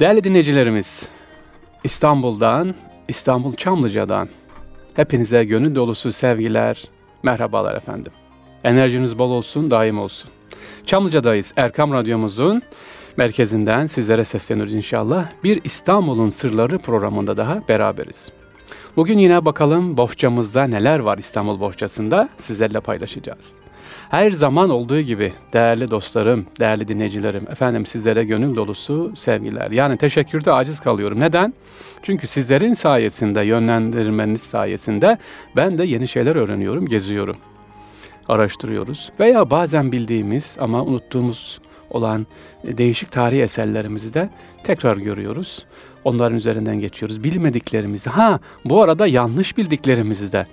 Değerli dinleyicilerimiz, İstanbul'dan, İstanbul Çamlıca'dan hepinize gönül dolusu sevgiler, merhabalar efendim. Enerjiniz bol olsun, daim olsun. Çamlıca'dayız. Erkam Radyomuzun merkezinden sizlere sesleniyoruz inşallah. Bir İstanbul'un Sırları programında daha beraberiz. Bugün yine bakalım bohçamızda neler var İstanbul bohçasında sizlerle paylaşacağız. Her zaman olduğu gibi değerli dostlarım, değerli dinleyicilerim, efendim sizlere gönül dolusu sevgiler. Yani teşekkürde aciz kalıyorum. Neden? Çünkü sizlerin sayesinde, yönlendirmeniz sayesinde ben de yeni şeyler öğreniyorum, geziyorum, araştırıyoruz. Veya bazen bildiğimiz ama unuttuğumuz olan değişik tarihi eserlerimizi de tekrar görüyoruz. Onların üzerinden geçiyoruz. Bilmediklerimizi, ha bu arada yanlış bildiklerimizi de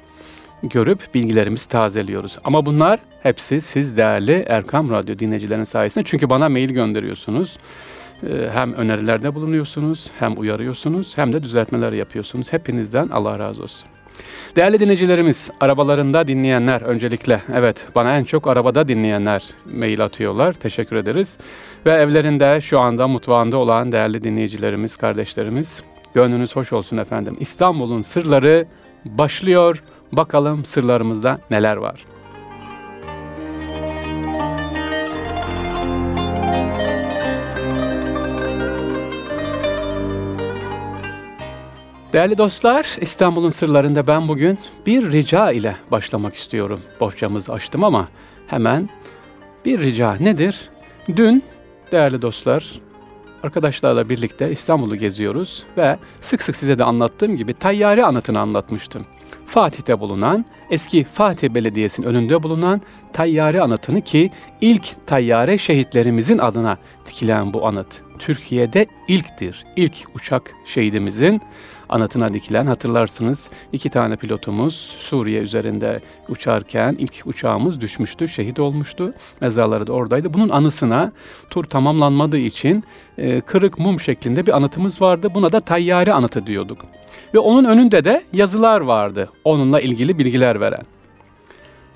görüp bilgilerimizi tazeliyoruz. Ama bunlar hepsi siz değerli Erkam Radyo dinleyicilerinin sayesinde. Çünkü bana mail gönderiyorsunuz. Ee, hem önerilerde bulunuyorsunuz, hem uyarıyorsunuz, hem de düzeltmeler yapıyorsunuz. Hepinizden Allah razı olsun. Değerli dinleyicilerimiz, arabalarında dinleyenler öncelikle, evet bana en çok arabada dinleyenler mail atıyorlar. Teşekkür ederiz. Ve evlerinde şu anda mutfağında olan değerli dinleyicilerimiz, kardeşlerimiz, gönlünüz hoş olsun efendim. İstanbul'un sırları başlıyor. Bakalım sırlarımızda neler var. Değerli dostlar, İstanbul'un sırlarında ben bugün bir rica ile başlamak istiyorum. Bohçamızı açtım ama hemen bir rica nedir? Dün değerli dostlar, arkadaşlarla birlikte İstanbul'u geziyoruz ve sık sık size de anlattığım gibi tayyare anıtını anlatmıştım. Fatih'te bulunan, eski Fatih Belediyesi'nin önünde bulunan tayyare anıtını ki ilk tayyare şehitlerimizin adına dikilen bu anıt. Türkiye'de ilktir. İlk uçak şehidimizin anıtına dikilen hatırlarsınız iki tane pilotumuz Suriye üzerinde uçarken ilk uçağımız düşmüştü, şehit olmuştu. Mezarları da oradaydı. Bunun anısına tur tamamlanmadığı için e, kırık mum şeklinde bir anıtımız vardı. Buna da tayyare anıtı diyorduk. Ve onun önünde de yazılar vardı onunla ilgili bilgiler veren.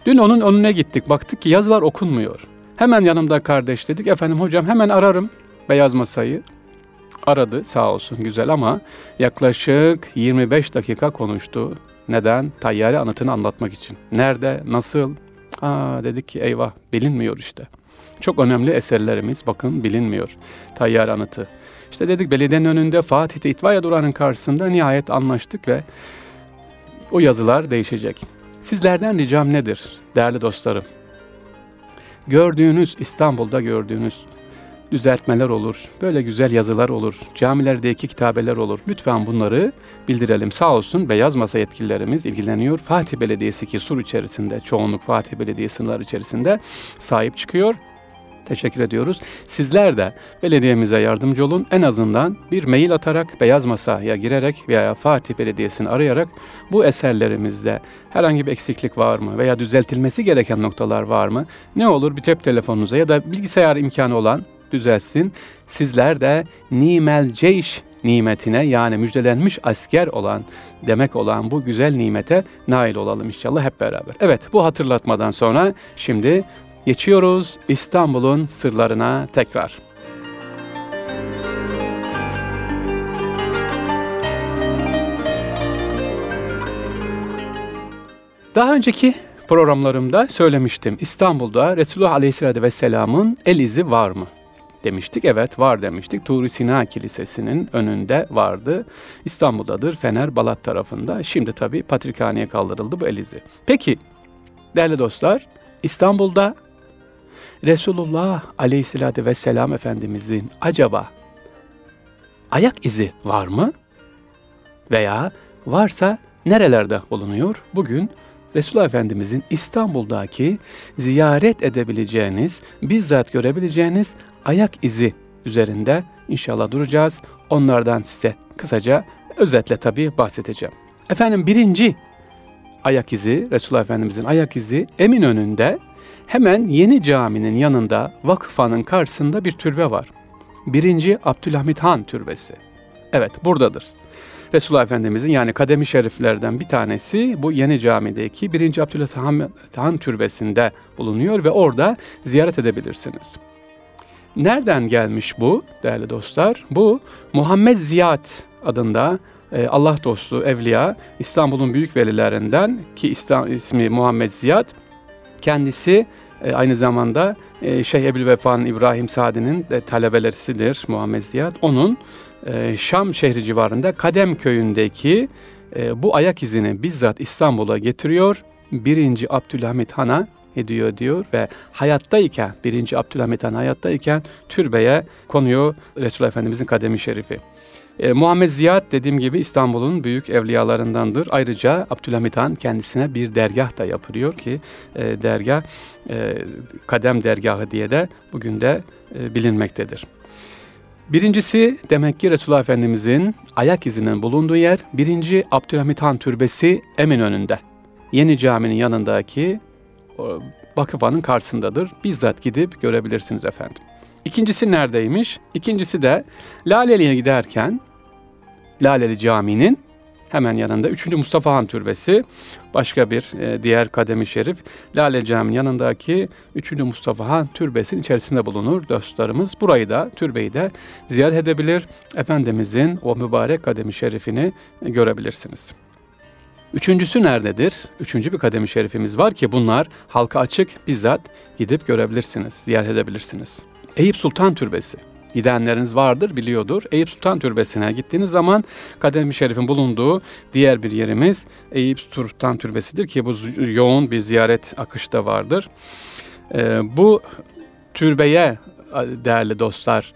Dün onun önüne gittik baktık ki yazılar okunmuyor. Hemen yanımda kardeş dedik efendim hocam hemen ararım beyaz masayı. Aradı sağ olsun güzel ama yaklaşık 25 dakika konuştu. Neden? Tayyare anıtını anlatmak için. Nerede, nasıl? Aa dedik ki eyvah bilinmiyor işte. Çok önemli eserlerimiz bakın bilinmiyor. Tayyare anıtı. İşte dedik belediyenin önünde Fatih'te itfaiye durağının karşısında nihayet anlaştık ve o yazılar değişecek. Sizlerden ricam nedir değerli dostlarım? Gördüğünüz İstanbul'da gördüğünüz düzeltmeler olur, böyle güzel yazılar olur, camilerdeki kitabeler olur. Lütfen bunları bildirelim. Sağ olsun beyaz masa yetkililerimiz ilgileniyor. Fatih Belediyesi ki sur içerisinde, çoğunluk Fatih Belediyesi sınırlar içerisinde sahip çıkıyor. Teşekkür ediyoruz. Sizler de belediyemize yardımcı olun. En azından bir mail atarak, beyaz masaya girerek veya Fatih Belediyesi'ni arayarak bu eserlerimizde herhangi bir eksiklik var mı veya düzeltilmesi gereken noktalar var mı? Ne olur bir cep telefonunuza ya da bilgisayar imkanı olan düzelsin. Sizler de nimel ceyş nimetine yani müjdelenmiş asker olan demek olan bu güzel nimete nail olalım inşallah hep beraber. Evet bu hatırlatmadan sonra şimdi geçiyoruz İstanbul'un sırlarına tekrar. Daha önceki programlarımda söylemiştim. İstanbul'da Resulullah Aleyhisselatü Vesselam'ın el izi var mı? Demiştik. Evet var demiştik. Tuğri Sina Kilisesi'nin önünde vardı. İstanbul'dadır Fener Balat tarafında. Şimdi tabii Patrikhane'ye kaldırıldı bu Elizi. Peki değerli dostlar İstanbul'da Resulullah Aleyhisselatü Vesselam Efendimizin acaba ayak izi var mı? Veya varsa nerelerde bulunuyor? Bugün Resulullah Efendimizin İstanbul'daki ziyaret edebileceğiniz, bizzat görebileceğiniz ayak izi üzerinde inşallah duracağız. Onlardan size kısaca özetle tabii bahsedeceğim. Efendim birinci ayak izi, Resulullah Efendimizin ayak izi Eminönü'nde hemen yeni caminin yanında vakıfanın karşısında bir türbe var. Birinci Abdülhamit Han türbesi. Evet buradadır. Resulullah Efendimizin yani kademi şeriflerden bir tanesi bu yeni camideki 1. Abdülhamit Han türbesinde bulunuyor ve orada ziyaret edebilirsiniz. Nereden gelmiş bu değerli dostlar? Bu Muhammed Ziyad adında e, Allah dostu, evliya, İstanbul'un büyük velilerinden ki ismi Muhammed Ziyad. Kendisi e, aynı zamanda e, Şeyh Ebu'l Vefa'nın İbrahim Sadi'nin talebelerisidir Muhammed Ziyad. Onun Şam şehri civarında Kadem köyündeki bu ayak izini bizzat İstanbul'a getiriyor. Birinci Abdülhamit Han'a ediyor diyor ve hayattayken, birinci Abdülhamit Han hayattayken türbeye konuyor Resulullah Efendimizin kademi şerifi. E, Muhammed Ziyad dediğim gibi İstanbul'un büyük evliyalarındandır. Ayrıca Abdülhamit Han kendisine bir dergah da yapılıyor ki e, dergah e, Kadem Dergahı diye de bugün de e, bilinmektedir. Birincisi demek ki Resulullah Efendimizin ayak izinin bulunduğu yer birinci Abdülhamit Han Türbesi Eminönü'nde. Yeni caminin yanındaki vakıfanın karşısındadır. Bizzat gidip görebilirsiniz efendim. İkincisi neredeymiş? İkincisi de Laleli'ye giderken Laleli Camii'nin hemen yanında 3. Mustafa Han Türbesi, başka bir e, diğer kademi şerif Lale Camii'nin yanındaki 3. Mustafa Han Türbesi'nin içerisinde bulunur dostlarımız. Burayı da, türbeyi de ziyaret edebilir. Efendimizin o mübarek kademi şerifini görebilirsiniz. Üçüncüsü nerededir? Üçüncü bir kademi şerifimiz var ki bunlar halka açık bizzat gidip görebilirsiniz, ziyaret edebilirsiniz. Eyüp Sultan Türbesi. Gidenleriniz vardır, biliyordur. Eyüp Sultan Türbesi'ne gittiğiniz zaman Kademi Şerif'in bulunduğu diğer bir yerimiz Eyüp Sultan Türbesi'dir ki bu yoğun bir ziyaret akışta vardır. Ee, bu türbeye değerli dostlar,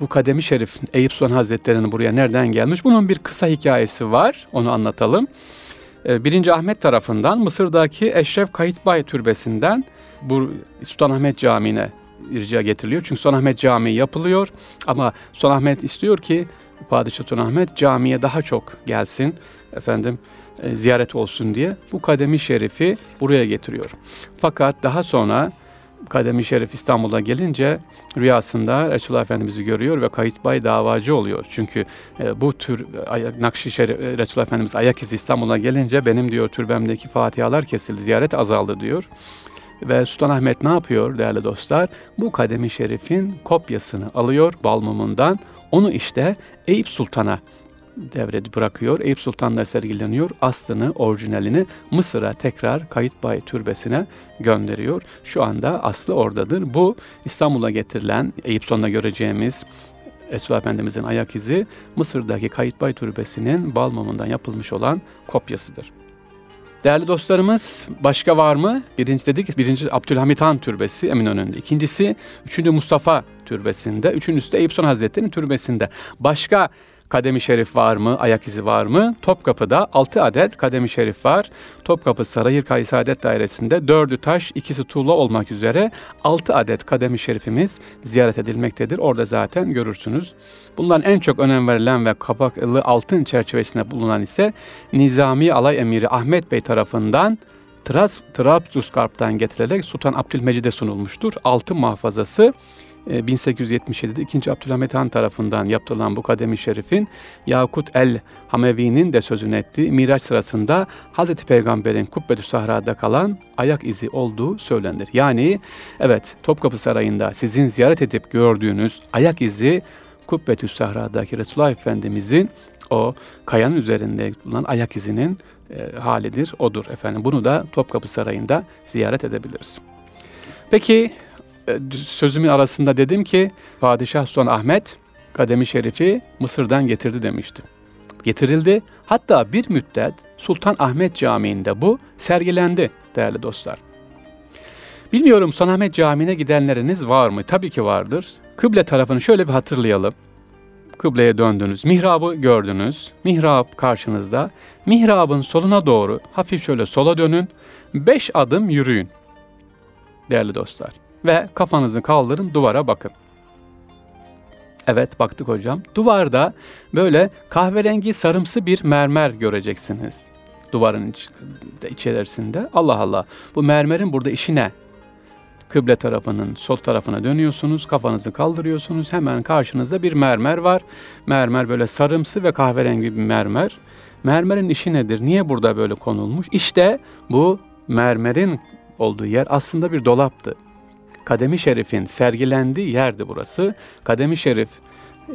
bu Kademi Şerif Eyüp Sultan Hazretleri'nin buraya nereden gelmiş? Bunun bir kısa hikayesi var. Onu anlatalım. Ee, birinci Ahmet tarafından Mısır'daki Eşref Kayıtbay Türbesi'nden bu Sultanahmet Camii'ne rica getiriliyor. Çünkü Sultanahmet Camii yapılıyor ama Sultanahmet istiyor ki Padişah Sultanahmet camiye daha çok gelsin efendim e, ziyaret olsun diye bu kademi şerifi buraya getiriyor. Fakat daha sonra Kademi Şerif İstanbul'a gelince rüyasında Resulullah Efendimiz'i görüyor ve Kayıtbay davacı oluyor. Çünkü e, bu tür e, Nakşi Şerif, e, Resulullah Efendimiz ayak izi İstanbul'a gelince benim diyor türbemdeki fatihalar kesildi, ziyaret azaldı diyor. Ve Sultanahmet ne yapıyor değerli dostlar? Bu kademi şerifin kopyasını alıyor Balmum'undan. Onu işte Eyüp Sultan'a devredi bırakıyor. Eyüp Sultan'da sergileniyor. Aslını, orijinalini Mısır'a tekrar Kayıtbay Türbesi'ne gönderiyor. Şu anda aslı oradadır. Bu İstanbul'a getirilen Eyüp Sultan'da göreceğimiz Resulullah Efendimizin ayak izi Mısır'daki Kayıtbay Türbesi'nin Balmum'undan yapılmış olan kopyasıdır. Değerli dostlarımız başka var mı? Birinci dedik birinci Abdülhamit Han Türbesi Eminönü'nde. İkincisi üçüncü Mustafa Türbesi'nde. Üçüncüsü de Eyüp Sultan Hazretleri'nin türbesinde. Başka kademi şerif var mı, ayak izi var mı? Topkapı'da 6 adet kademi şerif var. Topkapı Sarayır Saadet Dairesi'nde 4'ü taş, ikisi tuğla olmak üzere 6 adet kademi şerifimiz ziyaret edilmektedir. Orada zaten görürsünüz. Bunların en çok önem verilen ve kapaklı altın çerçevesinde bulunan ise Nizami Alay Emiri Ahmet Bey tarafından Tras, Trablusgarp'tan getirilerek Sultan Abdülmecid'e sunulmuştur. Altın mahfazası 1877'de 2. Abdülhamit Han tarafından yaptırılan bu kademi şerifin Yakut el Hamevi'nin de sözünü ettiği Miraç sırasında Hz. Peygamber'in Kubbetü Sahra'da kalan ayak izi olduğu söylenir. Yani evet Topkapı Sarayı'nda sizin ziyaret edip gördüğünüz ayak izi Kubbetü Sahra'daki Resulullah Efendimizin o kayanın üzerinde bulunan ayak izinin e, halidir, odur efendim. Bunu da Topkapı Sarayı'nda ziyaret edebiliriz. Peki e, sözümün arasında dedim ki Padişah Son Ahmet kademi şerifi Mısır'dan getirdi demiştim. Getirildi. Hatta bir müddet Sultan Ahmet Camii'nde bu sergilendi değerli dostlar. Bilmiyorum Sultanahmet Camii'ne gidenleriniz var mı? Tabii ki vardır. Kıble tarafını şöyle bir hatırlayalım. Kıbleye döndünüz. Mihrabı gördünüz. Mihrap karşınızda. Mihrabın soluna doğru hafif şöyle sola dönün. Beş adım yürüyün. Değerli dostlar ve kafanızı kaldırın duvara bakın. Evet baktık hocam. Duvarda böyle kahverengi sarımsı bir mermer göreceksiniz. Duvarın iç, içerisinde. Allah Allah. Bu mermerin burada işi ne? Kıble tarafının sol tarafına dönüyorsunuz. Kafanızı kaldırıyorsunuz. Hemen karşınızda bir mermer var. Mermer böyle sarımsı ve kahverengi bir mermer. Mermerin işi nedir? Niye burada böyle konulmuş? İşte bu mermerin olduğu yer aslında bir dolaptı Kademi Şerif'in sergilendiği yerdi burası. Kademi Şerif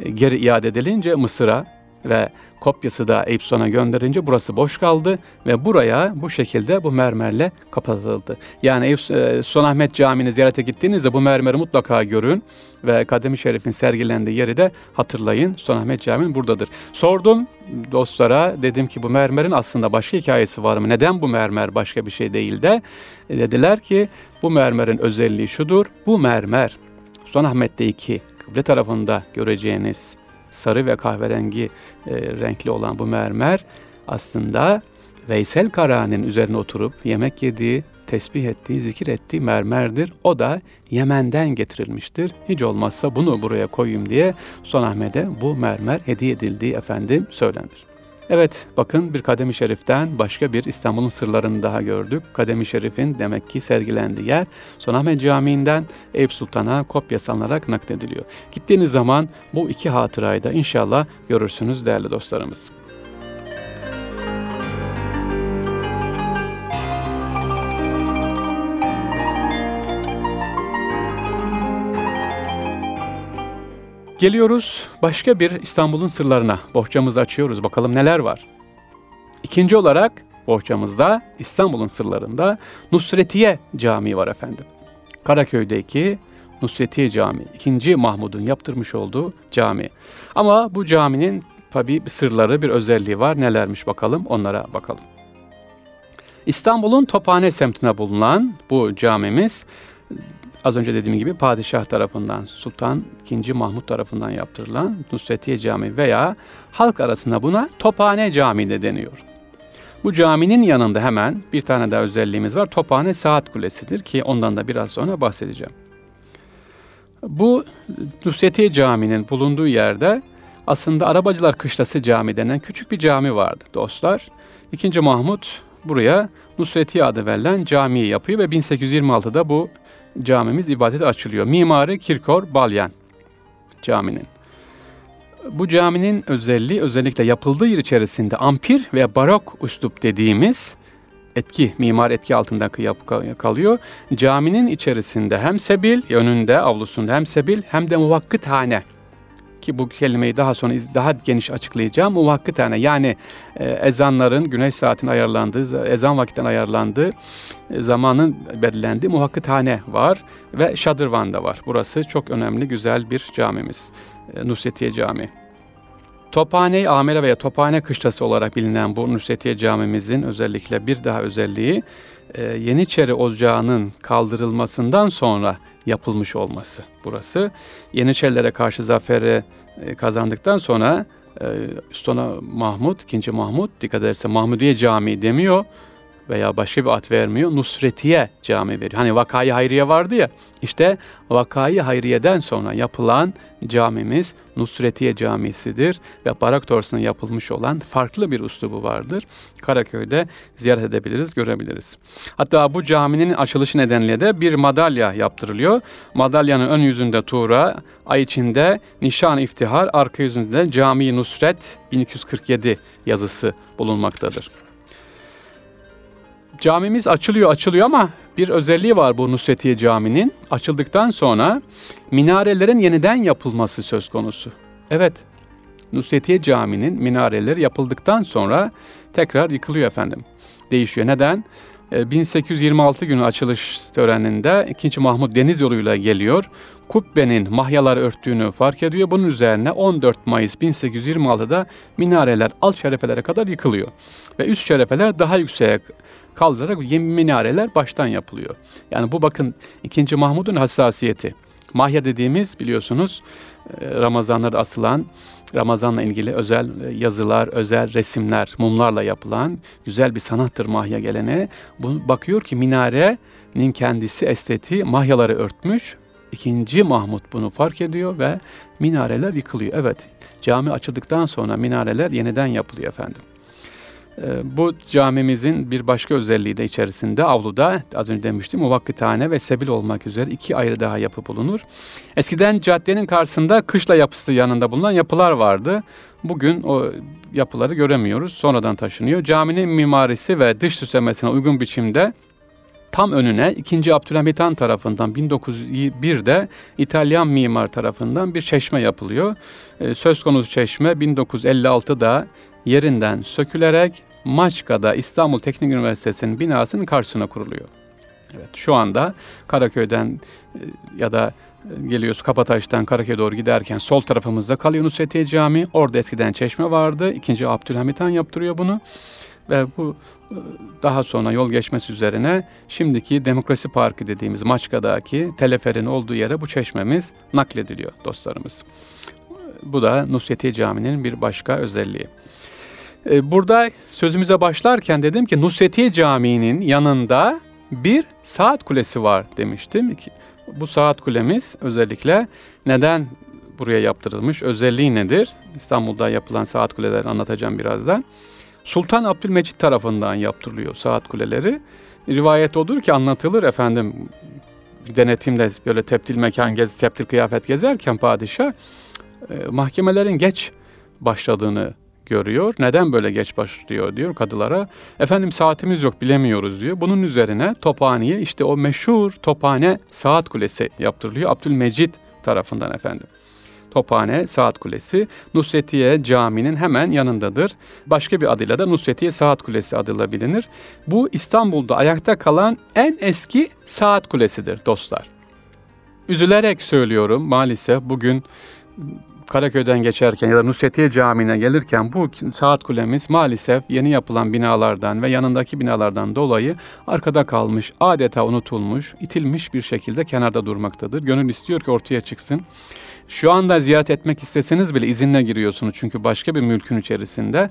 e, geri iade edilince Mısır'a ve kopyası da Sultan'a gönderince burası boş kaldı ve buraya bu şekilde bu mermerle kapatıldı. Yani e, Sultanahmet Camii'ni ziyarete gittiğinizde bu mermeri mutlaka görün ve Kademi Şerif'in sergilendiği yeri de hatırlayın. Sultanahmet Camii buradadır. Sordum dostlara dedim ki bu mermerin aslında başka hikayesi var mı? Neden bu mermer başka bir şey değil de e, dediler ki bu mermerin özelliği şudur. Bu mermer Sultanahmet'teki kıble tarafında göreceğiniz sarı ve kahverengi e, renkli olan bu mermer aslında Veysel Karahan'ın üzerine oturup yemek yediği, tesbih ettiği, zikir ettiği mermerdir. O da Yemen'den getirilmiştir. Hiç olmazsa bunu buraya koyayım diye Son Ahmet'e bu mermer hediye edildiği efendim söylenir. Evet bakın bir Kademi Şerif'ten başka bir İstanbul'un sırlarını daha gördük. Kademi Şerif'in demek ki sergilendiği yer Sultanahmet Camii'nden Eyüp Sultan'a kopya salınarak naklediliyor. Gittiğiniz zaman bu iki hatırayı da inşallah görürsünüz değerli dostlarımız. Geliyoruz başka bir İstanbul'un sırlarına. Bohçamızı açıyoruz. Bakalım neler var. İkinci olarak bohçamızda İstanbul'un sırlarında Nusretiye Camii var efendim. Karaköy'deki Nusretiye Camii. ikinci Mahmud'un yaptırmış olduğu cami. Ama bu caminin tabi bir sırları, bir özelliği var. Nelermiş bakalım onlara bakalım. İstanbul'un Tophane semtine bulunan bu camimiz az önce dediğim gibi padişah tarafından Sultan II. Mahmut tarafından yaptırılan Nusretiye Camii veya halk arasında buna Tophane Camii de deniyor. Bu caminin yanında hemen bir tane daha özelliğimiz var. Tophane Saat Kulesi'dir ki ondan da biraz sonra bahsedeceğim. Bu Nusretiye Camii'nin bulunduğu yerde aslında Arabacılar Kışlası Camii denen küçük bir cami vardı dostlar. İkinci Mahmut buraya Nusretiye adı verilen camiyi yapıyor ve 1826'da bu camimiz ibadete açılıyor. Mimarı Kirkor Balyan caminin. Bu caminin özelliği özellikle yapıldığı yer içerisinde ampir ve barok üslup dediğimiz etki, mimar etki altında kalıyor. Caminin içerisinde hem sebil, önünde, avlusunda hem sebil hem de muvakkıthane ki bu kelimeyi daha sonra daha geniş açıklayacağım. Muvakkıthane yani e, ezanların güneş saatinin ayarlandığı, ezan vakitten ayarlandığı e, zamanın belirlendiği muvakkıthane var ve şadırvan da var. Burası çok önemli, güzel bir camimiz. E, Nusretiye Camii. Tophane Amele veya Tophane Kışlası olarak bilinen bu Nusretiye Camimizin özellikle bir daha özelliği e, Yeniçeri Ocağı'nın kaldırılmasından sonra yapılmış olması burası. Yeniçerilere karşı zaferi e, kazandıktan sonra e, Sultan Mahmud, ikinci Mahmud dikkat ederse Mahmudiye Camii demiyor veya başka bir ad vermiyor. Nusretiye cami veriyor. Hani Vakayı Hayriye vardı ya. İşte Vakayı Hayriye'den sonra yapılan camimiz Nusretiye Camisi'dir ve Barak Torsu'na yapılmış olan farklı bir uslubu vardır. Karaköy'de ziyaret edebiliriz, görebiliriz. Hatta bu caminin açılışı nedeniyle de bir madalya yaptırılıyor. Madalyanın ön yüzünde Tuğra, ay içinde Nişan İftihar, arka yüzünde Cami Nusret 1247 yazısı bulunmaktadır. Camimiz açılıyor açılıyor ama bir özelliği var bu Nusretiye Camii'nin. Açıldıktan sonra minarelerin yeniden yapılması söz konusu. Evet, Nusretiye Camii'nin minareleri yapıldıktan sonra tekrar yıkılıyor efendim. Değişiyor. Neden? 1826 e, günü açılış töreninde 2. Mahmut deniz yoluyla geliyor. Kubbenin mahyaları örttüğünü fark ediyor. Bunun üzerine 14 Mayıs 1826'da minareler alt şerefelere kadar yıkılıyor. Ve üst şerefeler daha yükseğe kaldırarak minareler baştan yapılıyor. Yani bu bakın 2. Mahmud'un hassasiyeti. Mahya dediğimiz biliyorsunuz e, Ramazanlarda asılan Ramazanla ilgili özel e, yazılar, özel resimler, mumlarla yapılan güzel bir sanattır mahya gelene. Bu bakıyor ki minarenin kendisi estetiği mahyaları örtmüş. İkinci Mahmut bunu fark ediyor ve minareler yıkılıyor. Evet, cami açıldıktan sonra minareler yeniden yapılıyor efendim. Ee, bu camimizin bir başka özelliği de içerisinde avluda az önce demiştim muvakkıthane ve sebil olmak üzere iki ayrı daha yapı bulunur. Eskiden caddenin karşısında kışla yapısı yanında bulunan yapılar vardı. Bugün o yapıları göremiyoruz. Sonradan taşınıyor. Caminin mimarisi ve dış süslemesine uygun biçimde tam önüne 2. Abdülhamit Han tarafından 1901'de İtalyan mimar tarafından bir çeşme yapılıyor. Ee, söz konusu çeşme 1956'da yerinden sökülerek Maçka'da İstanbul Teknik Üniversitesi'nin binasının karşısına kuruluyor. Evet, şu anda Karaköy'den e, ya da e, geliyoruz Kapataş'tan Karaköy'e doğru giderken sol tarafımızda kalıyor Nusretiye Camii. Orada eskiden çeşme vardı. İkinci Abdülhamit Han yaptırıyor bunu. Ve bu e, daha sonra yol geçmesi üzerine şimdiki Demokrasi Parkı dediğimiz Maçka'daki teleferin olduğu yere bu çeşmemiz naklediliyor dostlarımız. Bu da Nusretiye Camii'nin bir başka özelliği. E, burada sözümüze başlarken dedim ki Nusretiye Camii'nin yanında bir saat kulesi var demiştim. Bu saat kulemiz özellikle neden buraya yaptırılmış, özelliği nedir? İstanbul'da yapılan saat kulelerini anlatacağım birazdan. Sultan Abdülmecit tarafından yaptırılıyor saat kuleleri. Rivayet odur ki anlatılır efendim denetimde böyle teptil mekan gez, teptil kıyafet gezerken padişah e, mahkemelerin geç başladığını görüyor. Neden böyle geç başlıyor diyor kadılara. Efendim saatimiz yok bilemiyoruz diyor. Bunun üzerine Tophane'ye işte o meşhur Tophane Saat Kulesi yaptırılıyor. Abdülmecit tarafından efendim. Tophane Saat Kulesi Nusretiye Camii'nin hemen yanındadır. Başka bir adıyla da Nusretiye Saat Kulesi adıyla bilinir. Bu İstanbul'da ayakta kalan en eski saat kulesidir dostlar. Üzülerek söylüyorum maalesef bugün Karaköy'den geçerken ya da Nusretiye Camii'ne gelirken bu saat kulemiz maalesef yeni yapılan binalardan ve yanındaki binalardan dolayı arkada kalmış, adeta unutulmuş, itilmiş bir şekilde kenarda durmaktadır. Gönül istiyor ki ortaya çıksın. Şu anda ziyaret etmek isteseniz bile izinle giriyorsunuz çünkü başka bir mülkün içerisinde.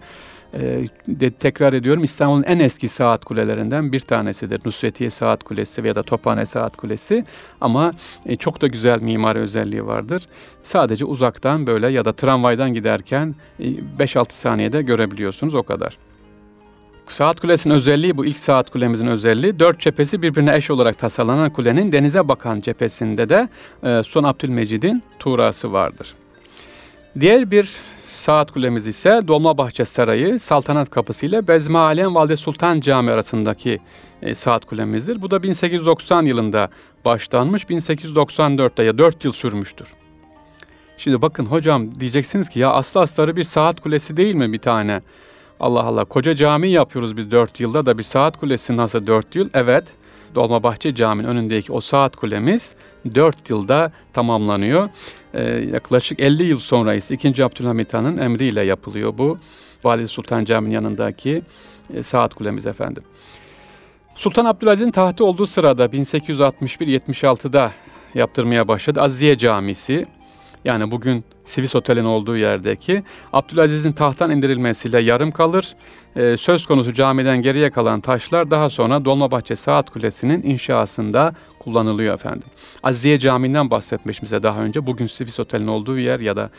Ee, de, tekrar ediyorum İstanbul'un en eski saat kulelerinden bir tanesidir. Nusretiye Saat Kulesi veya da Tophane Saat Kulesi ama e, çok da güzel mimari özelliği vardır. Sadece uzaktan böyle ya da tramvaydan giderken e, 5-6 saniyede görebiliyorsunuz o kadar. Saat kulesinin özelliği bu ilk saat kulemizin özelliği. Dört cephesi birbirine eş olarak tasarlanan kulenin denize bakan cephesinde de e, Sultan Abdülmecid'in tuğrası vardır. Diğer bir saat kulemiz ise Dolmabahçe Sarayı Saltanat Kapısı ile Bezmi Alem Valide Sultan Camii arasındaki e, saat kulemizdir. Bu da 1890 yılında başlanmış, 1894'te ya 4 yıl sürmüştür. Şimdi bakın hocam diyeceksiniz ki ya aslı astarı bir saat kulesi değil mi bir tane? Allah Allah koca cami yapıyoruz biz 4 yılda da bir saat kulesi nasıl 4 yıl? Evet Dolmabahçe Camii'nin önündeki o saat kulemiz 4 yılda tamamlanıyor. Ee, yaklaşık 50 yıl sonra ise 2. Abdülhamit Han'ın emriyle yapılıyor bu. Valide Sultan Camii'nin yanındaki e, saat kulemiz efendim. Sultan Abdülaziz'in tahtı olduğu sırada 1861-76'da yaptırmaya başladı. Aziye Camisi yani bugün Sivis Otel'in olduğu yerdeki Abdülaziz'in tahttan indirilmesiyle yarım kalır. Ee, söz konusu camiden geriye kalan taşlar daha sonra Dolmabahçe Saat Kulesi'nin inşasında kullanılıyor efendim. Aziye Camii'nden bahsetmişimize daha önce. Bugün Sivis Otel'in olduğu yer ya da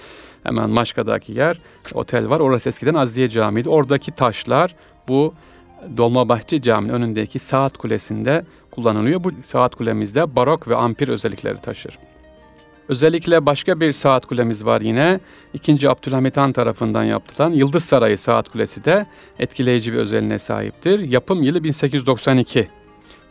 hemen Maşka'daki yer otel var. Orası eskiden Aziye Camii'ydi. Oradaki taşlar bu Dolmabahçe Camii'nin önündeki saat kulesinde kullanılıyor. Bu saat kulemizde barok ve ampir özellikleri taşır. Özellikle başka bir saat kulemiz var yine. 2. Abdülhamit Han tarafından yapılan Yıldız Sarayı Saat Kulesi de etkileyici bir özelliğine sahiptir. Yapım yılı 1892.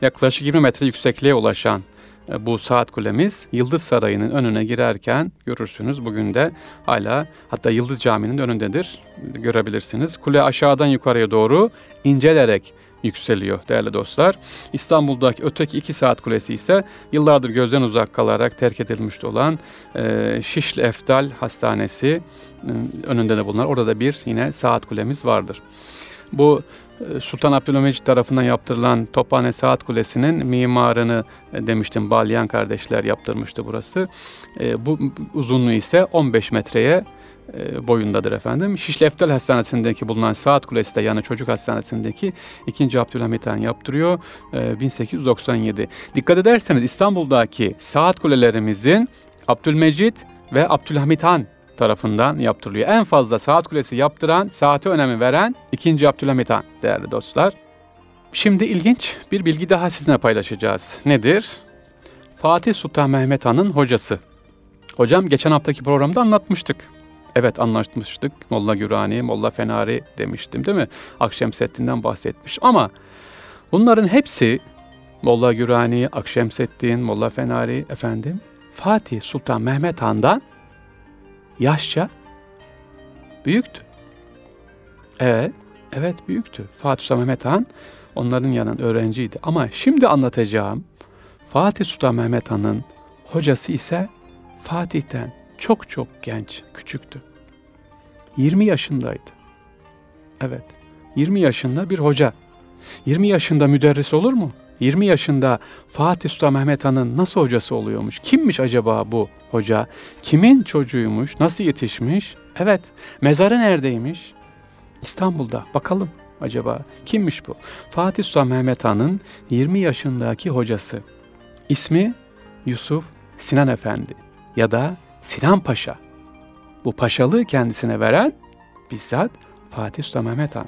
Yaklaşık 20 metre yüksekliğe ulaşan e, bu saat kulemiz Yıldız Sarayı'nın önüne girerken görürsünüz. Bugün de hala hatta Yıldız Camii'nin önündedir. Görebilirsiniz. Kule aşağıdan yukarıya doğru incelerek yükseliyor değerli dostlar. İstanbul'daki öteki iki saat kulesi ise yıllardır gözden uzak kalarak terk edilmiş olan e, Şişli Eftal Hastanesi e, önünde de bulunan orada bir yine saat kulemiz vardır. Bu e, Sultan Abdülhamit tarafından yaptırılan Tophane Saat Kulesi'nin mimarını e, demiştim Balyan kardeşler yaptırmıştı burası. E, bu uzunluğu ise 15 metreye boyundadır efendim. Şişli Eftel Hastanesi'ndeki bulunan Saat Kulesi de yani çocuk hastanesindeki 2. Abdülhamit Han yaptırıyor 1897. E, Dikkat ederseniz İstanbul'daki saat kulelerimizin Abdülmecit ve Abdülhamit Han tarafından yaptırılıyor. En fazla saat kulesi yaptıran, saate önemi veren 2. Abdülhamit Han değerli dostlar. Şimdi ilginç bir bilgi daha sizinle paylaşacağız. Nedir? Fatih Sultan Mehmet Han'ın hocası. Hocam geçen haftaki programda anlatmıştık. Evet anlaşmıştık. Molla Gürani, Molla Fenari demiştim değil mi? Akşemseddin'den bahsetmiş. Ama bunların hepsi Molla Gürani, Akşemseddin, Molla Fenari efendim Fatih Sultan Mehmet Han'dan yaşça büyüktü. Evet, evet büyüktü. Fatih Sultan Mehmet Han onların yanında öğrenciydi. Ama şimdi anlatacağım Fatih Sultan Mehmet Han'ın hocası ise Fatih'ten çok çok genç, küçüktü. 20 yaşındaydı. Evet, 20 yaşında bir hoca. 20 yaşında müderris olur mu? 20 yaşında Fatih Sultan Mehmet Han'ın nasıl hocası oluyormuş? Kimmiş acaba bu hoca? Kimin çocuğuymuş? Nasıl yetişmiş? Evet, mezarı neredeymiş? İstanbul'da. Bakalım acaba kimmiş bu? Fatih Sultan Mehmet Han'ın 20 yaşındaki hocası. İsmi Yusuf Sinan Efendi ya da Sinan Paşa. Bu paşalığı kendisine veren bizzat Fatih Sultan Mehmet Han.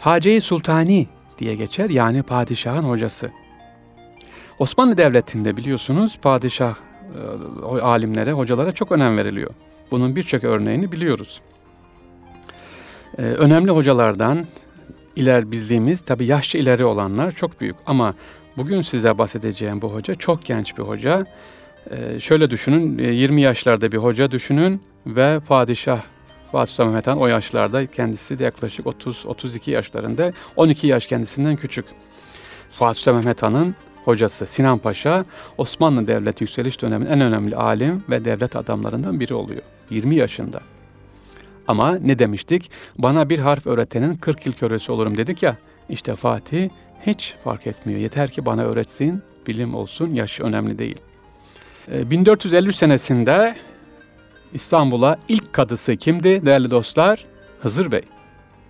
Hace-i Sultani diye geçer yani padişahın hocası. Osmanlı Devleti'nde biliyorsunuz padişah e, alimlere, hocalara çok önem veriliyor. Bunun birçok örneğini biliyoruz. E, önemli hocalardan iler bizliğimiz tabi yaşça ileri olanlar çok büyük ama bugün size bahsedeceğim bu hoca çok genç bir hoca. E, şöyle düşünün 20 yaşlarda bir hoca düşünün ve padişah Fatih Sultan Mehmet Han o yaşlarda kendisi de yaklaşık 30-32 yaşlarında 12 yaş kendisinden küçük. Fatih Sultan Mehmet Han'ın hocası Sinan Paşa Osmanlı Devleti yükseliş döneminin en önemli alim ve devlet adamlarından biri oluyor. 20 yaşında. Ama ne demiştik? Bana bir harf öğretenin 40 yıl köresi olurum dedik ya. İşte Fatih hiç fark etmiyor. Yeter ki bana öğretsin, bilim olsun, yaş önemli değil. 1453 ee, senesinde İstanbul'a ilk kadısı kimdi değerli dostlar? Hızır Bey.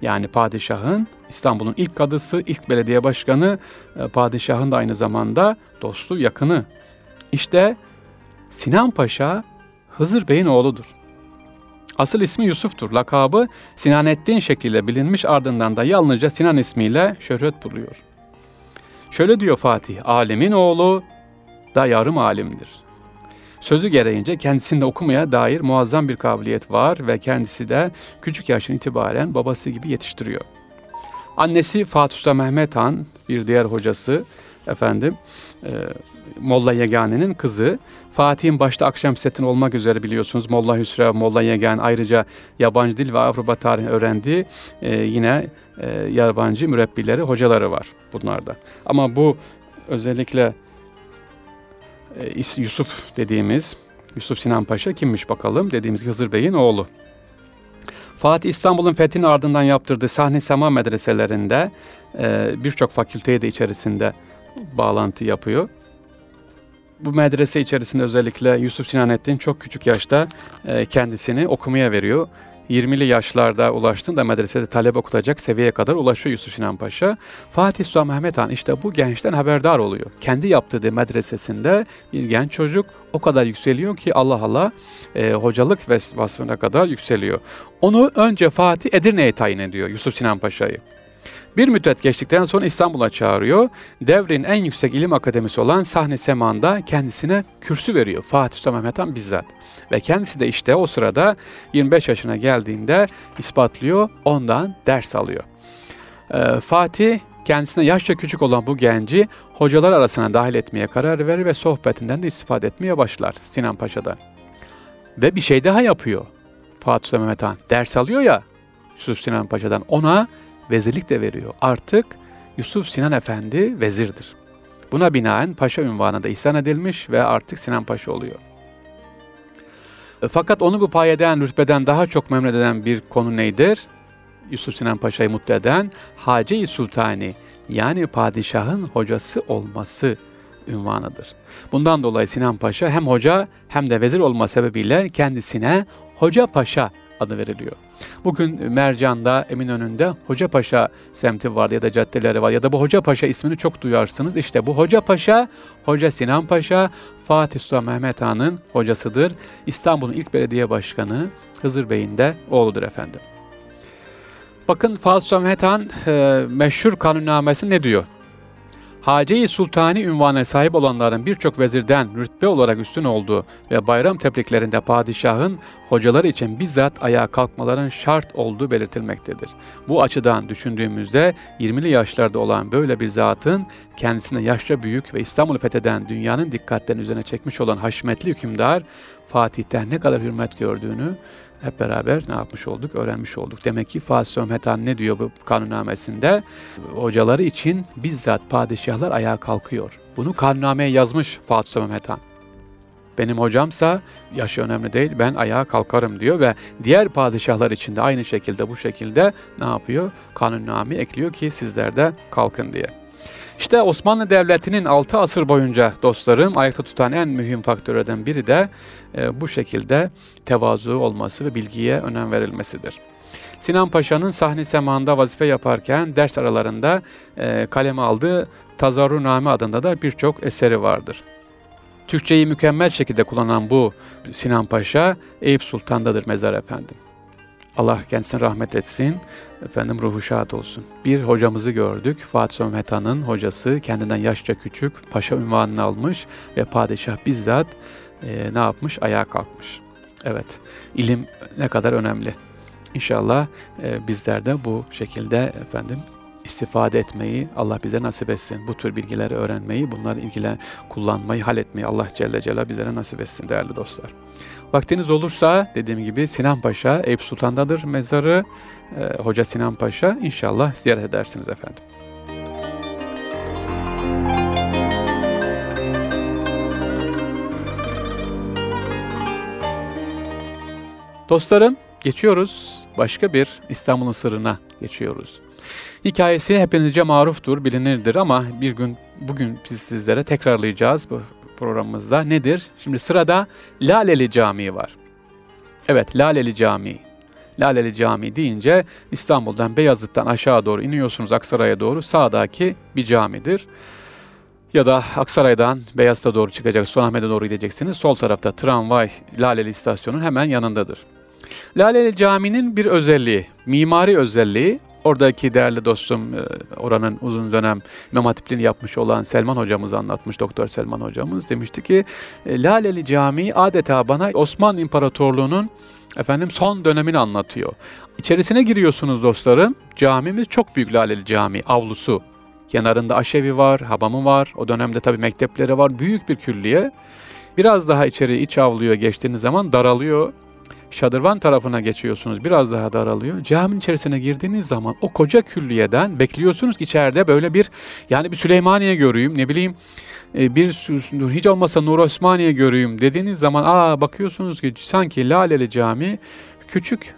Yani padişahın, İstanbul'un ilk kadısı, ilk belediye başkanı, e, padişahın da aynı zamanda dostu, yakını. İşte Sinan Paşa Hızır Bey'in oğludur. Asıl ismi Yusuf'tur. Lakabı Sinanettin şekliyle bilinmiş ardından da yalnızca Sinan ismiyle şöhret buluyor. Şöyle diyor Fatih, alemin oğlu da yarım alimdir. Sözü gereğince kendisinde okumaya dair muazzam bir kabiliyet var ve kendisi de küçük yaşın itibaren babası gibi yetiştiriyor. Annesi Fatih Mehmet Han, bir diğer hocası efendim e, Molla Yegani'nin kızı. Fatih'in başta akşam setin olmak üzere biliyorsunuz Molla Hüsrev, Molla Yegani ayrıca yabancı dil ve Avrupa tarihi öğrendiği e, yine e, yabancı mürebbileri, hocaları var bunlarda. Ama bu özellikle Yusuf dediğimiz Yusuf Sinan Paşa kimmiş bakalım? Dediğimiz Hızır Bey'in oğlu. Fatih İstanbul'un fethinin ardından yaptırdığı sahne sema medreselerinde e, birçok fakülteye de içerisinde bağlantı yapıyor. Bu medrese içerisinde özellikle Yusuf Sinanettin çok küçük yaşta e, kendisini okumaya veriyor. 20'li yaşlarda ulaştığında medresede talep okutacak seviyeye kadar ulaşıyor Yusuf Sinan Paşa. Fatih Sultan Mehmet Han işte bu gençten haberdar oluyor. Kendi yaptığı medresesinde bir genç çocuk o kadar yükseliyor ki Allah Allah e, hocalık vasfına kadar yükseliyor. Onu önce Fatih Edirne'ye tayin ediyor Yusuf Sinan Paşa'yı. Bir müddet geçtikten sonra İstanbul'a çağırıyor. Devrin en yüksek ilim akademisi olan Sahne Seman'da kendisine kürsü veriyor. Fatih Sultan Mehmet Han bizzat. Ve kendisi de işte o sırada 25 yaşına geldiğinde ispatlıyor, ondan ders alıyor. Ee, Fatih kendisine yaşça küçük olan bu genci hocalar arasına dahil etmeye karar verir ve sohbetinden de istifade etmeye başlar Sinan Paşa'da. Ve bir şey daha yapıyor Fatih Sultan Mehmet Han. Ders alıyor ya Yusuf Sinan Paşa'dan ona vezirlik de veriyor. Artık Yusuf Sinan Efendi vezirdir. Buna binaen paşa ünvanı da ihsan edilmiş ve artık Sinan Paşa oluyor. E, fakat onu bu payeden, rütbeden daha çok memnun eden bir konu nedir? Yusuf Sinan Paşa'yı mutlu eden Hace-i Sultani yani padişahın hocası olması ünvanıdır. Bundan dolayı Sinan Paşa hem hoca hem de vezir olma sebebiyle kendisine Hoca Paşa adı veriliyor. Bugün Mercan'da, Eminönü'nde Hoca Paşa semti var ya da caddeleri var ya da bu Hoca Paşa ismini çok duyarsınız. İşte bu Hoca Paşa, Hoca Sinan Paşa, Fatih Sultan Mehmet Han'ın hocasıdır. İstanbul'un ilk belediye başkanı Hızır Bey'in de oğludur efendim. Bakın Fatih Sultan Mehmet Han e, meşhur kanunnamesi ne diyor? Hace-i Sultani ünvanına sahip olanların birçok vezirden rütbe olarak üstün olduğu ve bayram tebriklerinde padişahın hocalar için bizzat ayağa kalkmaların şart olduğu belirtilmektedir. Bu açıdan düşündüğümüzde 20'li yaşlarda olan böyle bir zatın kendisine yaşça büyük ve İstanbul'u fetheden dünyanın dikkatlerini üzerine çekmiş olan haşmetli hükümdar Fatih'ten ne kadar hürmet gördüğünü hep beraber ne yapmış olduk? Öğrenmiş olduk. Demek ki Fatih Sömhetan ne diyor bu kanunnamesinde? Hocaları için bizzat padişahlar ayağa kalkıyor. Bunu kanunnameye yazmış Fatih Sömhetan. Benim hocamsa yaşı önemli değil ben ayağa kalkarım diyor ve diğer padişahlar için de aynı şekilde bu şekilde ne yapıyor? Kanunname ekliyor ki sizler de kalkın diye. İşte Osmanlı Devleti'nin 6 asır boyunca dostlarım ayakta tutan en mühim faktörlerden biri de e, bu şekilde tevazu olması ve bilgiye önem verilmesidir. Sinan Paşa'nın sahne semağında vazife yaparken ders aralarında e, kaleme aldığı Tazarruname adında da birçok eseri vardır. Türkçeyi mükemmel şekilde kullanan bu Sinan Paşa Eyüp Sultan'dadır mezar efendim. Allah kendisine rahmet etsin. Efendim ruhu şad olsun. Bir hocamızı gördük. Fatih Sömhetan'ın hocası kendinden yaşça küçük. Paşa ünvanını almış ve padişah bizzat e, ne yapmış? Ayağa kalkmış. Evet. ilim ne kadar önemli. İnşallah e, bizler de bu şekilde efendim istifade etmeyi Allah bize nasip etsin. Bu tür bilgileri öğrenmeyi, bunları ilgilen kullanmayı, halletmeyi Allah Celle Celaluhu bizlere nasip etsin değerli dostlar. Vaktiniz olursa dediğim gibi Sinan Paşa, Eyüp Sultan'dadır mezarı. E, Hoca Sinan Paşa inşallah ziyaret edersiniz efendim. Dostlarım geçiyoruz başka bir İstanbul'un sırrına geçiyoruz. Hikayesi hepinizce maruftur, bilinirdir ama bir gün bugün biz sizlere tekrarlayacağız bu programımızda. Nedir? Şimdi sırada Laleli Camii var. Evet, Laleli Camii. Laleli Camii deyince İstanbul'dan Beyazıt'tan aşağı doğru iniyorsunuz Aksaray'a doğru sağdaki bir camidir. Ya da Aksaray'dan Beyazıt'a doğru çıkacak, Sultanahmet'e doğru gideceksiniz. Sol tarafta tramvay Laleli istasyonun hemen yanındadır. Laleli Camii'nin bir özelliği, mimari özelliği Oradaki değerli dostum e, oranın uzun dönem İmam Hatipliğini yapmış olan Selman hocamız anlatmış, Doktor Selman hocamız demişti ki e, Laleli Camii adeta bana Osmanlı İmparatorluğu'nun efendim son dönemini anlatıyor. İçerisine giriyorsunuz dostlarım. Camimiz çok büyük Laleli Camii, avlusu. Kenarında aşevi var, hamamı var. O dönemde tabii mektepleri var. Büyük bir külliye. Biraz daha içeri iç avluya geçtiğiniz zaman daralıyor şadırvan tarafına geçiyorsunuz biraz daha daralıyor. Caminin içerisine girdiğiniz zaman o koca külliyeden bekliyorsunuz ki içeride böyle bir yani bir Süleymaniye göreyim ne bileyim e, bir hiç olmasa Nur Osmaniye göreyim dediğiniz zaman aa bakıyorsunuz ki sanki Laleli Cami küçük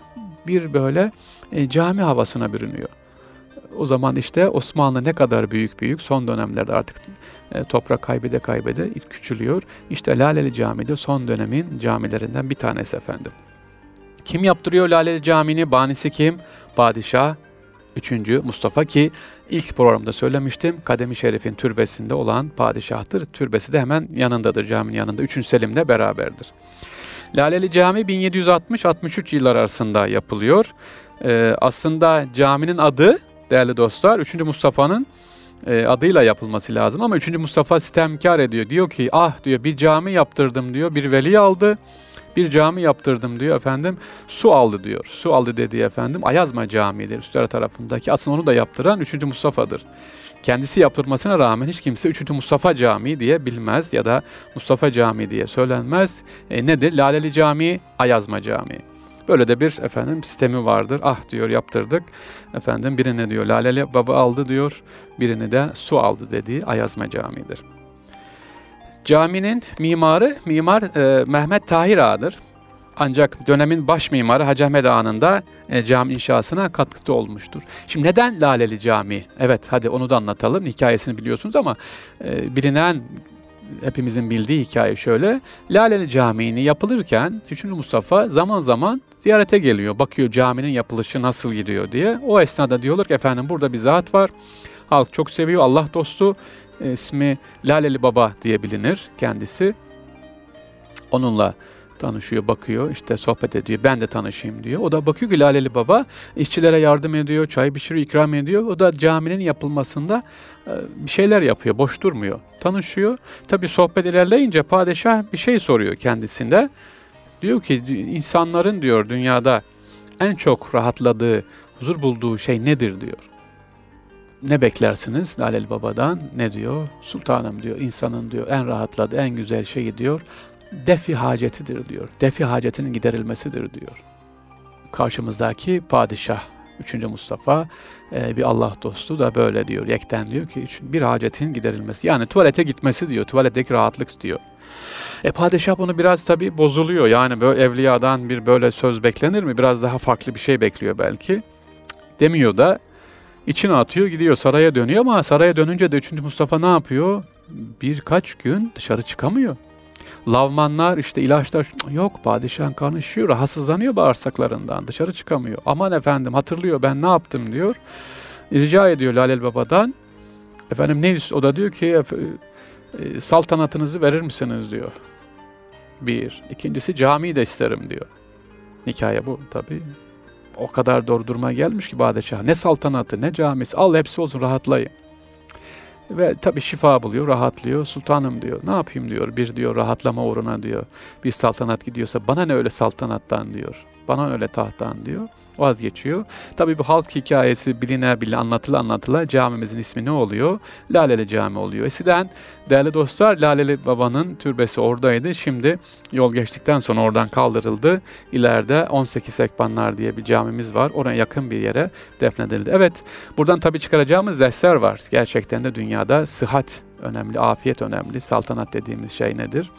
bir böyle e, cami havasına bürünüyor. O zaman işte Osmanlı ne kadar büyük büyük son dönemlerde artık e, toprak kaybede kaybede küçülüyor. İşte Laleli Camii de son dönemin camilerinden bir tanesi efendim. Kim yaptırıyor Laleli Camii'ni? Banisi kim? Padişah 3. Mustafa ki ilk programda söylemiştim. Kademi Şerif'in türbesinde olan padişahtır. Türbesi de hemen yanındadır caminin yanında. 3. Selim'le beraberdir. Laleli Cami 1760-63 yıllar arasında yapılıyor. Ee, aslında caminin adı değerli dostlar 3. Mustafa'nın e, adıyla yapılması lazım ama 3. Mustafa sistemkar ediyor. Diyor ki ah diyor bir cami yaptırdım diyor bir veli aldı bir cami yaptırdım diyor efendim. Su aldı diyor. Su aldı dediği efendim Ayazma Camii'dir üstler tarafındaki. Aslında onu da yaptıran 3. Mustafa'dır. Kendisi yaptırmasına rağmen hiç kimse 3. Mustafa Camii diye bilmez ya da Mustafa Camii diye söylenmez. E, nedir? Laleli Camii, Ayazma Camii. Böyle de bir efendim sistemi vardır. Ah diyor yaptırdık. Efendim birine diyor Laleli Baba aldı diyor. Birini de su aldı dediği Ayazma Camii'dir. Caminin mimarı Mimar e, Mehmet Tahir Ağa'dır. Ancak dönemin baş mimarı Hacı Ahmet Ağa'nın e, cami inşasına katkıda olmuştur. Şimdi neden Laleli Cami? Evet hadi onu da anlatalım. Hikayesini biliyorsunuz ama e, bilinen hepimizin bildiği hikaye şöyle. Laleli Camii'ni yapılırken 3. Mustafa zaman zaman ziyarete geliyor. Bakıyor caminin yapılışı nasıl gidiyor diye. O esnada diyorlar ki efendim burada bir zat var. Halk çok seviyor. Allah dostu ismi Laleli Baba diye bilinir kendisi. Onunla tanışıyor, bakıyor, işte sohbet ediyor. Ben de tanışayım diyor. O da bakıyor ki Laleli Baba işçilere yardım ediyor, çay pişiriyor, ikram ediyor. O da caminin yapılmasında e, bir şeyler yapıyor, boş durmuyor. Tanışıyor. Tabii sohbet ilerleyince padişah bir şey soruyor kendisinde. Diyor ki insanların diyor dünyada en çok rahatladığı, huzur bulduğu şey nedir diyor. Ne beklersiniz Laleli Baba'dan? Ne diyor? Sultanım diyor, insanın diyor en rahatladığı, en güzel şeyi diyor defi hacetidir diyor. Defi hacetinin giderilmesidir diyor. Karşımızdaki padişah 3. Mustafa e, bir Allah dostu da böyle diyor. Yekten diyor ki bir hacetin giderilmesi. Yani tuvalete gitmesi diyor. Tuvaletteki rahatlık diyor. E padişah bunu biraz tabi bozuluyor. Yani böyle evliyadan bir böyle söz beklenir mi? Biraz daha farklı bir şey bekliyor belki. Demiyor da içine atıyor gidiyor saraya dönüyor ama saraya dönünce de 3. Mustafa ne yapıyor? Birkaç gün dışarı çıkamıyor. Lavmanlar işte ilaçlar yok padişahın karnı şişiyor rahatsızlanıyor bağırsaklarından dışarı çıkamıyor. Aman efendim hatırlıyor ben ne yaptım diyor. Rica ediyor Lalel Baba'dan. Efendim ne o da diyor ki e, saltanatınızı verir misiniz diyor. Bir. İkincisi camiyi de isterim diyor. Hikaye bu tabi. O kadar durdurma gelmiş ki padişah. Ne saltanatı ne camisi al hepsi olsun rahatlayın. Ve tabi şifa buluyor, rahatlıyor. Sultanım diyor, ne yapayım diyor. Bir diyor rahatlama uğruna diyor. Bir saltanat gidiyorsa bana ne öyle saltanattan diyor. Bana öyle tahttan diyor vazgeçiyor. Tabii bu halk hikayesi biline bile anlatıla anlatıla camimizin ismi ne oluyor? Laleli Cami oluyor. Eskiden değerli dostlar Laleli Baba'nın türbesi oradaydı. Şimdi yol geçtikten sonra oradan kaldırıldı. İleride 18 Sekbanlar diye bir camimiz var. Oraya yakın bir yere defnedildi. Evet buradan tabii çıkaracağımız dersler var. Gerçekten de dünyada sıhhat önemli, afiyet önemli. Saltanat dediğimiz şey nedir?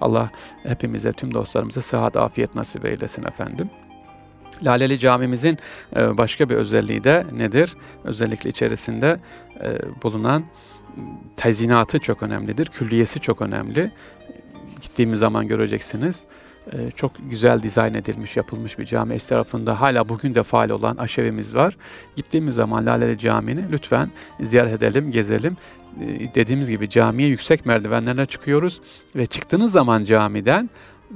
Allah hepimize, tüm dostlarımıza sıhhat, afiyet nasip eylesin efendim. Laleli Camimizin e, başka bir özelliği de nedir? Özellikle içerisinde e, bulunan tezinatı çok önemlidir. Külliyesi çok önemli. Gittiğimiz zaman göreceksiniz. E, çok güzel dizayn edilmiş, yapılmış bir cami. Es tarafında hala bugün de faal olan aşevimiz var. Gittiğimiz zaman Laleli Camii'ni lütfen ziyaret edelim, gezelim. Dediğimiz gibi camiye yüksek merdivenlerine çıkıyoruz ve çıktığınız zaman camiden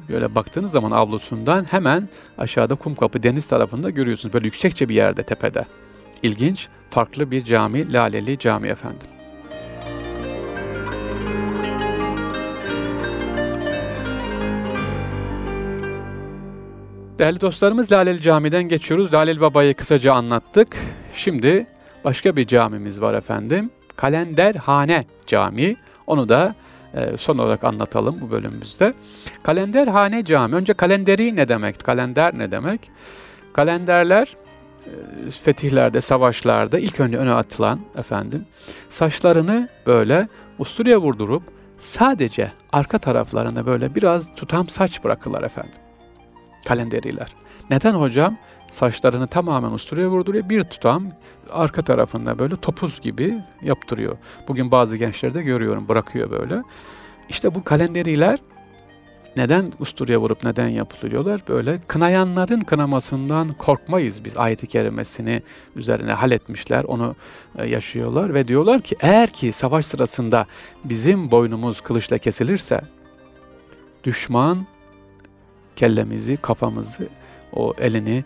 böyle baktığınız zaman avlusundan hemen aşağıda Kumkapı deniz tarafında görüyorsunuz. Böyle yüksekçe bir yerde tepede. İlginç, farklı bir cami, Laleli Cami efendim. Değerli dostlarımız Laleli Cami'den geçiyoruz. Laleli Baba'yı kısaca anlattık. Şimdi başka bir camimiz var efendim. Kalenderhane Camii. Onu da e, son olarak anlatalım bu bölümümüzde. Kalenderhane Cami. Önce kalenderi ne demek? Kalender ne demek? Kalenderler e, fetihlerde, savaşlarda ilk önce öne atılan efendim saçlarını böyle usturaya vurdurup sadece arka taraflarında böyle biraz tutam saç bırakırlar efendim. Kalenderiler. Neden hocam? Saçlarını tamamen usturaya vurduruyor. Bir tutam arka tarafında böyle topuz gibi yaptırıyor. Bugün bazı gençlerde görüyorum bırakıyor böyle. İşte bu kalenderiler neden usturaya vurup neden yapılıyorlar? Böyle kınayanların kınamasından korkmayız biz ayeti kerimesini üzerine halletmişler, onu e, yaşıyorlar ve diyorlar ki eğer ki savaş sırasında bizim boynumuz kılıçla kesilirse düşman kellemizi, kafamızı, o elini,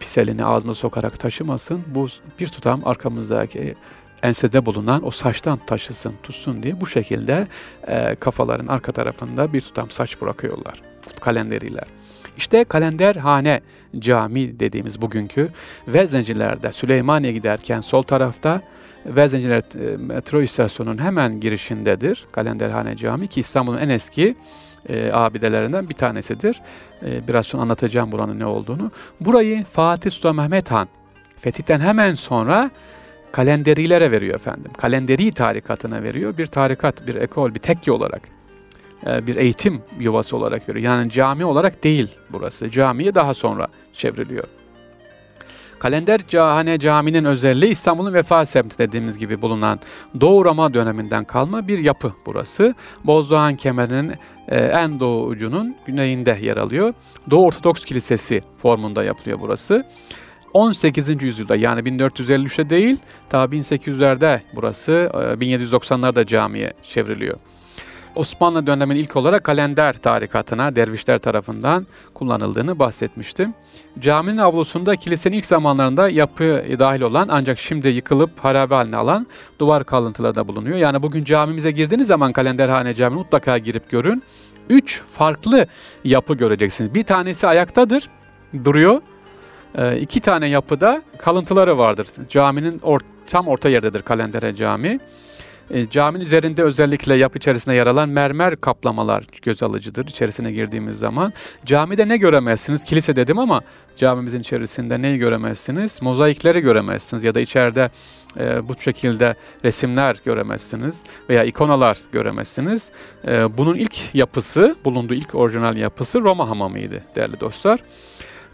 pis elini ağzına sokarak taşımasın. Bu bir tutam arkamızdaki ensede bulunan o saçtan taşısın, tutsun diye bu şekilde e, kafaların arka tarafında bir tutam saç bırakıyorlar kalenderiler. İşte kalenderhane cami dediğimiz bugünkü Veznencilerde Süleymaniye giderken sol tarafta Veznenciler e, metro istasyonunun hemen girişindedir Kalenderhane Cami ki İstanbul'un en eski e, abidelerinden bir tanesidir. E, biraz sonra anlatacağım buranın ne olduğunu. Burayı Fatih Sultan Mehmet Han fetihten hemen sonra kalenderilere veriyor efendim. Kalenderi tarikatına veriyor. Bir tarikat, bir ekol, bir tekke olarak. E, bir eğitim yuvası olarak veriyor. Yani cami olarak değil burası. Camiye daha sonra çevriliyor. Kalender Cahane Camii'nin özelliği İstanbul'un Vefa semti dediğimiz gibi bulunan Doğu Roma döneminden kalma bir yapı burası. Bozdoğan kemerinin e, en doğu ucunun güneyinde yer alıyor. Doğu Ortodoks Kilisesi formunda yapılıyor burası. 18. yüzyılda yani 1453'te değil, ta 1800'lerde burası 1790'larda e, camiye çevriliyor. Osmanlı döneminin ilk olarak kalender tarikatına dervişler tarafından kullanıldığını bahsetmiştim. Caminin avlusunda kilisenin ilk zamanlarında yapı dahil olan ancak şimdi yıkılıp harabe haline alan duvar kalıntıları da bulunuyor. Yani bugün camimize girdiğiniz zaman Kalenderhane Camii mutlaka girip görün. Üç farklı yapı göreceksiniz. Bir tanesi ayaktadır, duruyor. Ee, iki tane yapıda kalıntıları vardır. Caminin or tam orta yerdedir Kalendere Camii. E, caminin üzerinde özellikle yapı içerisinde yer alan mermer kaplamalar göz alıcıdır içerisine girdiğimiz zaman. Camide ne göremezsiniz? Kilise dedim ama camimizin içerisinde neyi göremezsiniz? Mozaikleri göremezsiniz ya da içeride e, bu şekilde resimler göremezsiniz veya ikonalar göremezsiniz. E, bunun ilk yapısı, bulunduğu ilk orijinal yapısı Roma hamamıydı değerli dostlar.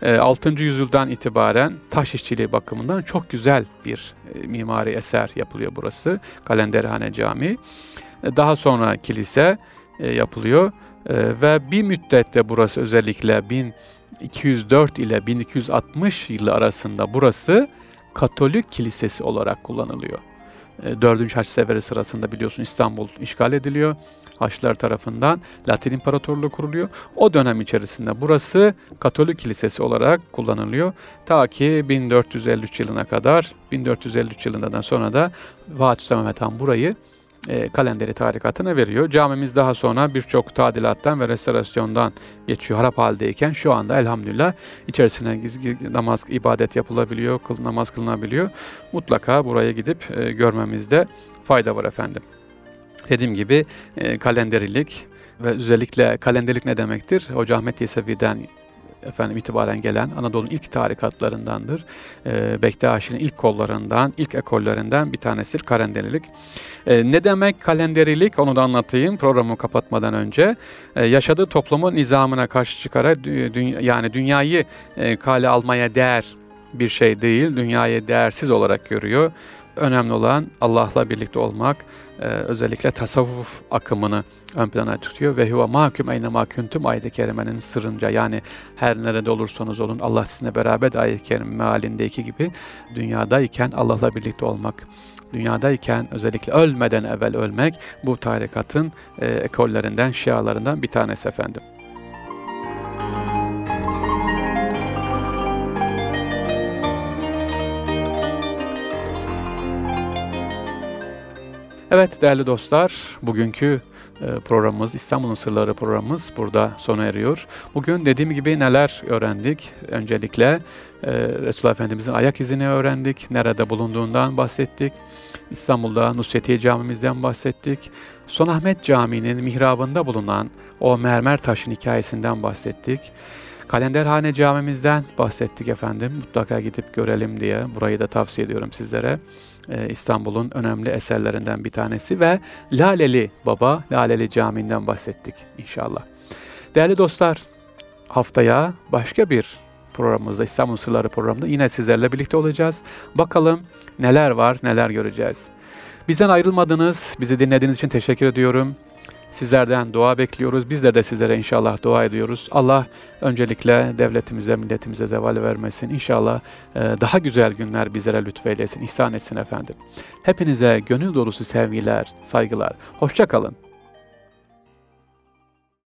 6. Ee, yüzyıldan itibaren taş işçiliği bakımından çok güzel bir e, mimari eser yapılıyor burası. Kalenderhane Camii. Ee, daha sonra kilise e, yapılıyor ee, ve bir müddette burası özellikle 1204 ile 1260 yılı arasında burası Katolik Kilisesi olarak kullanılıyor. 4. Haç Seferi sırasında biliyorsun İstanbul işgal ediliyor. Haçlılar tarafından Latin İmparatorluğu kuruluyor. O dönem içerisinde burası Katolik Kilisesi olarak kullanılıyor. Ta ki 1453 yılına kadar, 1453 yılından sonra da Fatih Mehmet Han burayı e, kalenderi tarikatına veriyor. Camimiz daha sonra birçok tadilattan ve restorasyondan geçiyor harap haldeyken şu anda elhamdülillah içerisine gizli namaz, ibadet yapılabiliyor, kıl, namaz kılınabiliyor. Mutlaka buraya gidip e, görmemizde fayda var efendim. Dediğim gibi e, kalenderilik ve özellikle kalenderlik ne demektir? Hoca Ahmet Yesevi'den efendim itibaren gelen Anadolu'nun ilk tarikatlarındandır. E, Bektaşi'nin ilk kollarından, ilk ekollerinden bir tanesidir kalenderilik. E, ne demek kalenderilik onu da anlatayım programı kapatmadan önce. E, yaşadığı toplumun nizamına karşı çıkarak dünya, yani dünyayı e, kale almaya değer bir şey değil, dünyayı değersiz olarak görüyor önemli olan Allah'la birlikte olmak, e, özellikle tasavvuf akımını ön plana tutuyor. Ve huve mahkum eyne mahkuntum ayet-i kerimenin sırrınca yani her nerede olursanız olun Allah sizinle beraber de ayet-i kerime mealindeki gibi dünyadayken Allah'la birlikte olmak dünyadayken özellikle ölmeden evvel ölmek bu tarikatın e, ekollerinden, şialarından bir tanesi efendim. Evet değerli dostlar, bugünkü e, programımız, İstanbul'un Sırları programımız burada sona eriyor. Bugün dediğim gibi neler öğrendik? Öncelikle e, Resulullah Efendimizin ayak izini öğrendik, nerede bulunduğundan bahsettik. İstanbul'da Nusretiye Camimizden bahsettik. Sonahmet Camii'nin mihrabında bulunan o mermer taşın hikayesinden bahsettik. Kalenderhane Camimizden bahsettik efendim. Mutlaka gidip görelim diye. Burayı da tavsiye ediyorum sizlere. Ee, İstanbul'un önemli eserlerinden bir tanesi ve Laleli Baba, Laleli Camii'nden bahsettik inşallah. Değerli dostlar, haftaya başka bir programımızda, İstanbul Sırları programında yine sizlerle birlikte olacağız. Bakalım neler var, neler göreceğiz. Bizden ayrılmadınız, bizi dinlediğiniz için teşekkür ediyorum. Sizlerden dua bekliyoruz. Bizler de sizlere inşallah dua ediyoruz. Allah öncelikle devletimize, milletimize zeval vermesin. İnşallah e, daha güzel günler bizlere lütfeylesin, ihsan etsin efendim. Hepinize gönül dolusu sevgiler, saygılar. Hoşça kalın.